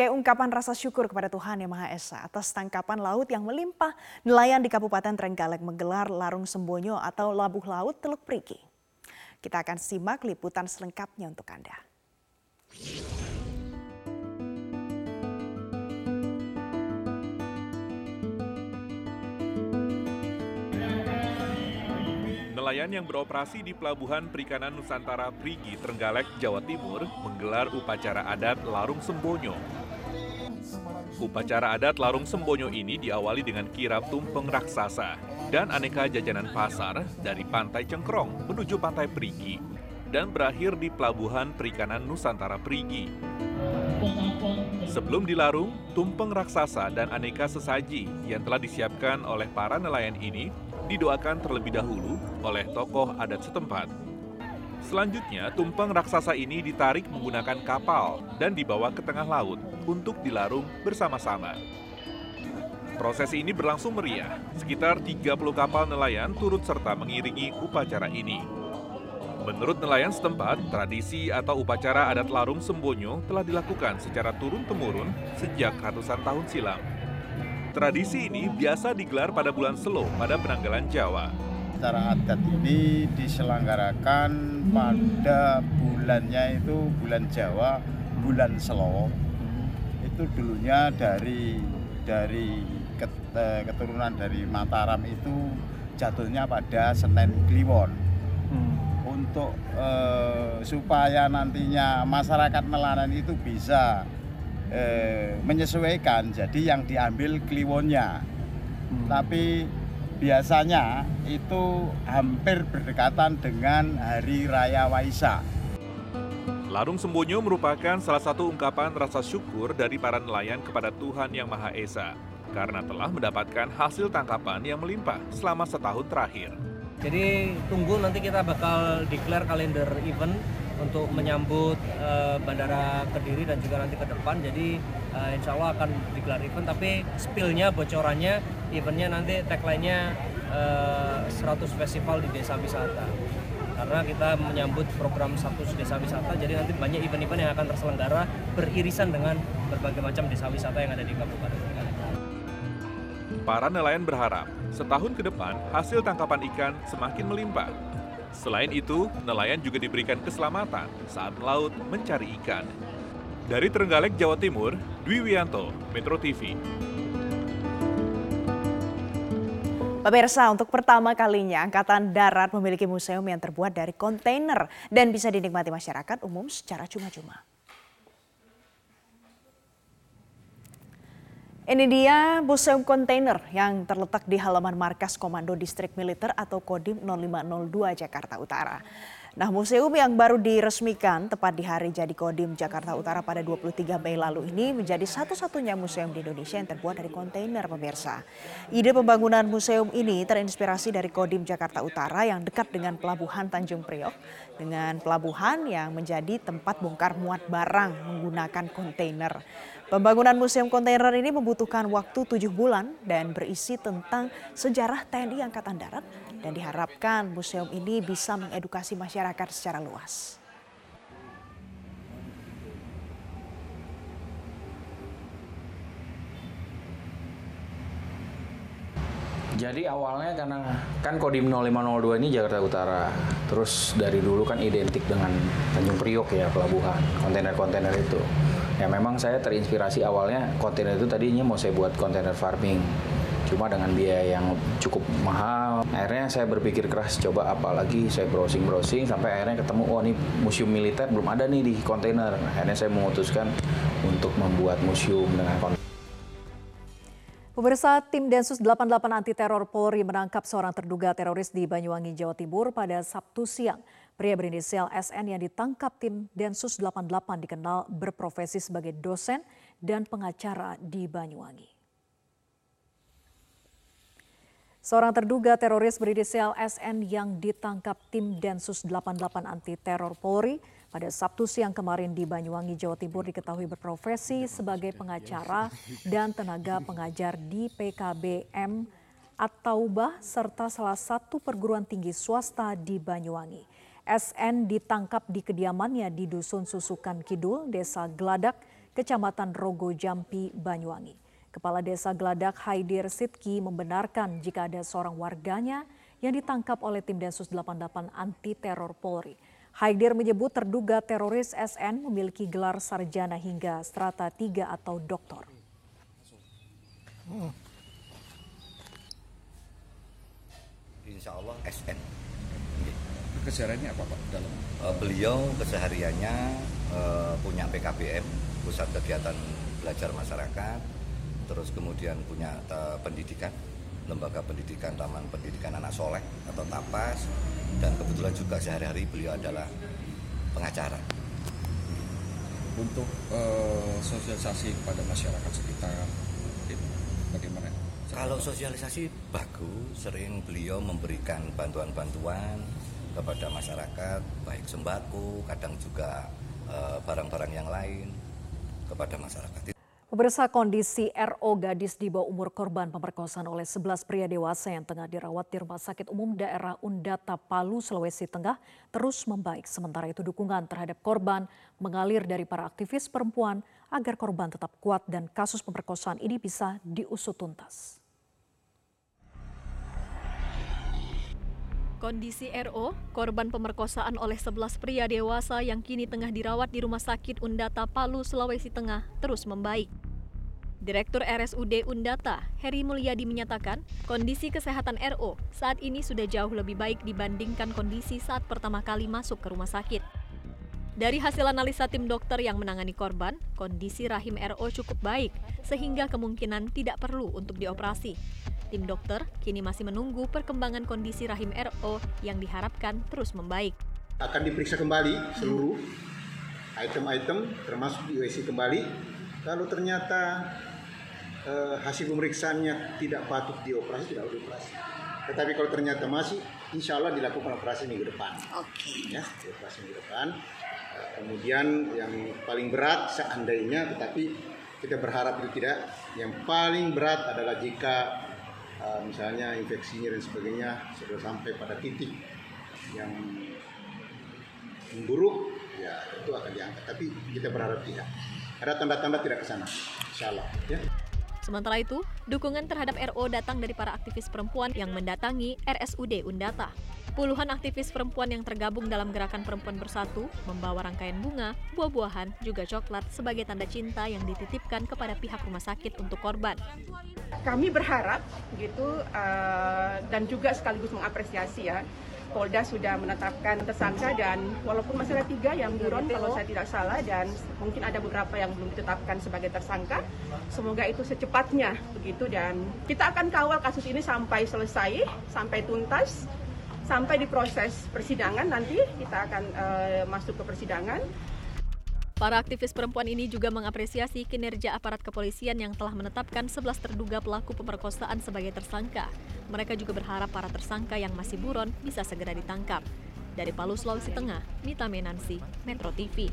sebagai ungkapan rasa syukur kepada Tuhan Yang Maha Esa atas tangkapan laut yang melimpah, nelayan di Kabupaten Trenggalek menggelar Larung Sembonyo atau Labuh Laut Teluk Priki. Kita akan simak liputan selengkapnya untuk Anda. Nelayan yang beroperasi di Pelabuhan Perikanan Nusantara Prigi, Trenggalek, Jawa Timur menggelar upacara adat Larung Sembonyo. Upacara adat Larung Sembonyo ini diawali dengan kirap tumpeng raksasa dan aneka jajanan pasar dari Pantai Cengkrong menuju Pantai Prigi dan berakhir di Pelabuhan Perikanan Nusantara Prigi. Sebelum dilarung, tumpeng raksasa dan aneka sesaji yang telah disiapkan oleh para nelayan ini didoakan terlebih dahulu oleh tokoh adat setempat. Selanjutnya, tumpeng raksasa ini ditarik menggunakan kapal dan dibawa ke tengah laut untuk dilarung bersama-sama. Proses ini berlangsung meriah. Sekitar 30 kapal nelayan turut serta mengiringi upacara ini. Menurut nelayan setempat, tradisi atau upacara adat larung sembonyo telah dilakukan secara turun-temurun sejak ratusan tahun silam. Tradisi ini biasa digelar pada bulan Selo pada penanggalan Jawa. Acara adat ini diselenggarakan pada bulannya itu bulan Jawa, bulan Selo. Itu dulunya dari dari eh, keturunan dari Mataram itu jatuhnya pada Senen Kliwon. Hmm. Untuk eh, supaya nantinya masyarakat nelayan itu bisa eh, menyesuaikan jadi yang diambil kliwonnya hmm. tapi biasanya itu hampir berdekatan dengan hari raya Waisak Larung Sembonyo merupakan salah satu ungkapan rasa syukur dari para nelayan kepada Tuhan Yang Maha Esa karena telah mendapatkan hasil tangkapan yang melimpah selama setahun terakhir. Jadi tunggu nanti kita bakal declare kalender event untuk menyambut uh, Bandara Kediri dan juga nanti ke depan. Jadi uh, insya Allah akan digelar event, tapi spillnya, bocorannya, eventnya nanti tagline-nya uh, 100 festival di desa wisata. Karena kita menyambut program 100 desa wisata, jadi nanti banyak event-event yang akan terselenggara beririsan dengan berbagai macam desa wisata yang ada di Kabupaten Para nelayan berharap setahun ke depan hasil tangkapan ikan semakin melimpah Selain itu, nelayan juga diberikan keselamatan saat melaut mencari ikan. Dari Trenggalek, Jawa Timur, Dwi Wianto, Metro TV. Pemirsa, untuk pertama kalinya Angkatan Darat memiliki museum yang terbuat dari kontainer dan bisa dinikmati masyarakat umum secara cuma-cuma. Ini dia museum kontainer yang terletak di halaman markas Komando Distrik Militer atau Kodim 0502 Jakarta Utara. Nah, museum yang baru diresmikan tepat di hari jadi Kodim Jakarta Utara pada 23 Mei lalu ini menjadi satu-satunya museum di Indonesia yang terbuat dari kontainer pemirsa. Ide pembangunan museum ini terinspirasi dari Kodim Jakarta Utara yang dekat dengan pelabuhan Tanjung Priok dengan pelabuhan yang menjadi tempat bongkar muat barang menggunakan kontainer. Pembangunan museum kontainer ini membutuhkan waktu tujuh bulan dan berisi tentang sejarah TNI Angkatan Darat dan diharapkan museum ini bisa mengedukasi masyarakat secara luas. Jadi awalnya karena kan Kodim 0502 ini Jakarta Utara. Terus dari dulu kan identik dengan Tanjung Priok ya pelabuhan, kontainer-kontainer itu ya memang saya terinspirasi awalnya kontainer itu tadinya mau saya buat kontainer farming. Cuma dengan biaya yang cukup mahal akhirnya saya berpikir keras coba apalagi saya browsing browsing sampai akhirnya ketemu oh ini museum militer belum ada nih di kontainer. Akhirnya saya memutuskan untuk membuat museum dengan kontainer Pemirsa tim Densus 88 anti teror Polri menangkap seorang terduga teroris di Banyuwangi, Jawa Timur pada Sabtu siang. Pria berinisial SN yang ditangkap tim Densus 88 dikenal berprofesi sebagai dosen dan pengacara di Banyuwangi. Seorang terduga teroris berinisial SN yang ditangkap tim Densus 88 anti teror Polri pada Sabtu siang kemarin di Banyuwangi, Jawa Timur diketahui berprofesi sebagai pengacara dan tenaga pengajar di PKBM At-Taubah serta salah satu perguruan tinggi swasta di Banyuwangi. SN ditangkap di kediamannya di Dusun Susukan Kidul, Desa Geladak, Kecamatan Rogo Jampi, Banyuwangi. Kepala Desa Geladak Haidir Sitki membenarkan jika ada seorang warganya yang ditangkap oleh tim Densus 88 anti teror Polri. Haidir menyebut terduga teroris SN memiliki gelar sarjana hingga strata 3 atau doktor. Insya Allah SN. Kesehariannya apa Pak dalam? Uh, beliau kesehariannya uh, punya PKBM, Pusat Kegiatan Belajar Masyarakat, terus kemudian punya uh, pendidikan, Lembaga Pendidikan Taman Pendidikan Anak Soleh atau TAPAS, dan kebetulan juga sehari-hari beliau adalah pengacara. Untuk uh, sosialisasi kepada masyarakat sekitar, bagaimana? Kalau sosialisasi bagus, sering beliau memberikan bantuan-bantuan kepada masyarakat, baik sembako, kadang juga barang-barang uh, yang lain kepada masyarakat. Pemirsa kondisi RO gadis di bawah umur korban pemerkosaan oleh 11 pria dewasa yang tengah dirawat di Rumah Sakit Umum Daerah Undata Palu, Sulawesi Tengah terus membaik. Sementara itu dukungan terhadap korban mengalir dari para aktivis perempuan agar korban tetap kuat dan kasus pemerkosaan ini bisa diusut tuntas. Kondisi RO, korban pemerkosaan oleh 11 pria dewasa yang kini tengah dirawat di Rumah Sakit Undata Palu, Sulawesi Tengah, terus membaik. Direktur RSUD Undata, Heri Mulyadi menyatakan, kondisi kesehatan RO saat ini sudah jauh lebih baik dibandingkan kondisi saat pertama kali masuk ke rumah sakit. Dari hasil analisa tim dokter yang menangani korban, kondisi rahim RO cukup baik, sehingga kemungkinan tidak perlu untuk dioperasi. Tim dokter kini masih menunggu perkembangan kondisi rahim RO yang diharapkan terus membaik. Akan diperiksa kembali seluruh item-item termasuk di USI kembali. Kalau ternyata eh, hasil pemeriksaannya tidak patut dioperasi, tidak dioperasi. Tetapi kalau ternyata masih, insya Allah dilakukan operasi minggu depan. Oke. Okay. Ya, operasi minggu depan. Kemudian yang paling berat seandainya, tetapi kita berharap itu tidak. Yang paling berat adalah jika uh, misalnya infeksinya dan sebagainya sudah sampai pada titik yang memburuk ya itu akan diangkat. Tapi kita berharap tidak. Ada tanda-tanda tidak ke sana insya Allah ya. Sementara itu, dukungan terhadap RO datang dari para aktivis perempuan yang mendatangi RSUD Undata. Puluhan aktivis perempuan yang tergabung dalam gerakan perempuan bersatu membawa rangkaian bunga, buah-buahan, juga coklat sebagai tanda cinta yang dititipkan kepada pihak rumah sakit untuk korban. Kami berharap gitu uh, dan juga sekaligus mengapresiasi ya Polda sudah menetapkan tersangka dan walaupun masih ada tiga yang buron kalau saya tidak salah dan mungkin ada beberapa yang belum ditetapkan sebagai tersangka. Semoga itu secepatnya begitu dan kita akan kawal kasus ini sampai selesai, sampai tuntas, sampai di proses persidangan nanti kita akan uh, masuk ke persidangan. Para aktivis perempuan ini juga mengapresiasi kinerja aparat kepolisian yang telah menetapkan 11 terduga pelaku pemerkosaan sebagai tersangka. Mereka juga berharap para tersangka yang masih buron bisa segera ditangkap. Dari Palu, Sulawesi Tengah, Mita Menansi, Metro TV.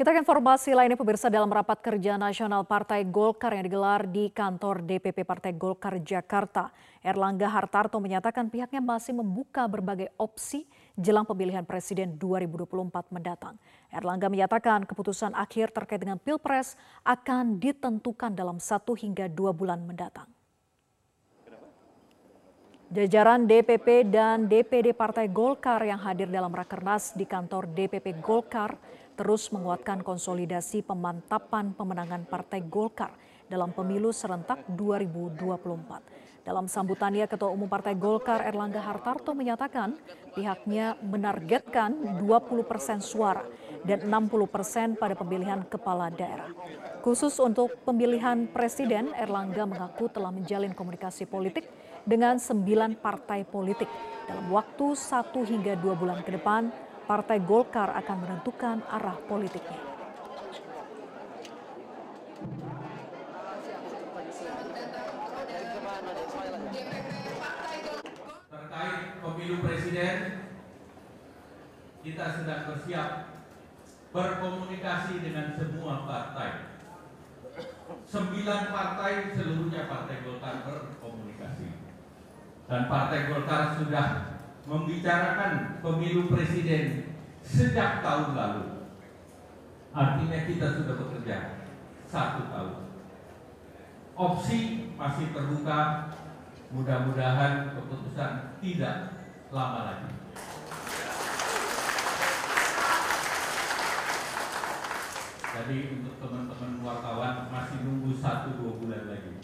Kita ke informasi lainnya pemirsa dalam rapat kerja nasional Partai Golkar yang digelar di kantor DPP Partai Golkar Jakarta. Erlangga Hartarto menyatakan pihaknya masih membuka berbagai opsi jelang pemilihan presiden 2024 mendatang. Erlangga menyatakan keputusan akhir terkait dengan Pilpres akan ditentukan dalam satu hingga dua bulan mendatang. Jajaran DPP dan DPD Partai Golkar yang hadir dalam Rakernas di kantor DPP Golkar terus menguatkan konsolidasi pemantapan pemenangan Partai Golkar dalam pemilu serentak 2024. Dalam sambutannya, Ketua Umum Partai Golkar Erlangga Hartarto menyatakan pihaknya menargetkan 20 persen suara dan 60 persen pada pemilihan kepala daerah. Khusus untuk pemilihan presiden, Erlangga mengaku telah menjalin komunikasi politik dengan sembilan partai politik. Dalam waktu satu hingga dua bulan ke depan, Partai Golkar akan menentukan arah politiknya. Terkait pemilu presiden, kita sedang bersiap berkomunikasi dengan semua partai. Sembilan partai seluruhnya partai Golkar berkomunikasi. Dan partai Golkar sudah membicarakan pemilu presiden sejak tahun lalu. Artinya kita sudah bekerja satu tahun. Opsi masih terbuka, mudah-mudahan keputusan tidak lama lagi. Jadi untuk teman-teman wartawan masih nunggu satu dua bulan lagi.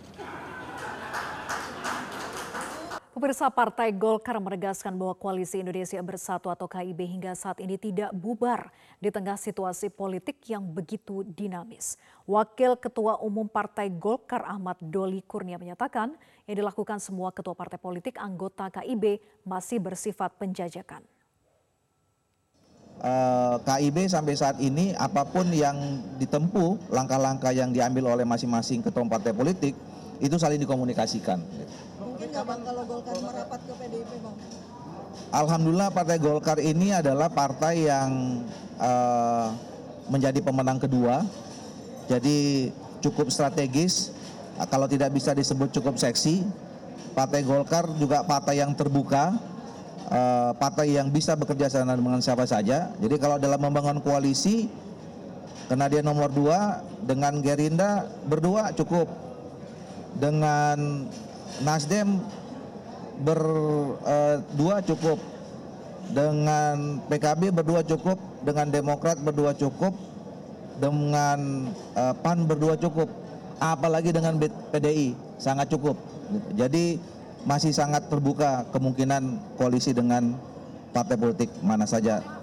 Pemirsa Partai Golkar menegaskan bahwa Koalisi Indonesia Bersatu atau KIB hingga saat ini tidak bubar di tengah situasi politik yang begitu dinamis. Wakil Ketua Umum Partai Golkar Ahmad Doli Kurnia menyatakan yang dilakukan semua ketua partai politik anggota KIB masih bersifat penjajakan. Uh, KIB sampai saat ini apa pun yang ditempuh, langkah-langkah yang diambil oleh masing-masing ketua partai politik itu saling dikomunikasikan. Nggak bang kalau Golkar merapat ke PDIP bang? Alhamdulillah Partai Golkar ini adalah partai yang uh, menjadi pemenang kedua, jadi cukup strategis. Kalau tidak bisa disebut cukup seksi, Partai Golkar juga partai yang terbuka, uh, partai yang bisa bekerja sama dengan siapa saja. Jadi kalau dalam membangun koalisi, karena dia nomor dua dengan Gerinda berdua cukup dengan Nasdem berdua cukup dengan PKB berdua cukup dengan Demokrat berdua cukup dengan uh, PAN berdua cukup apalagi dengan PDI sangat cukup. Jadi masih sangat terbuka kemungkinan koalisi dengan partai politik mana saja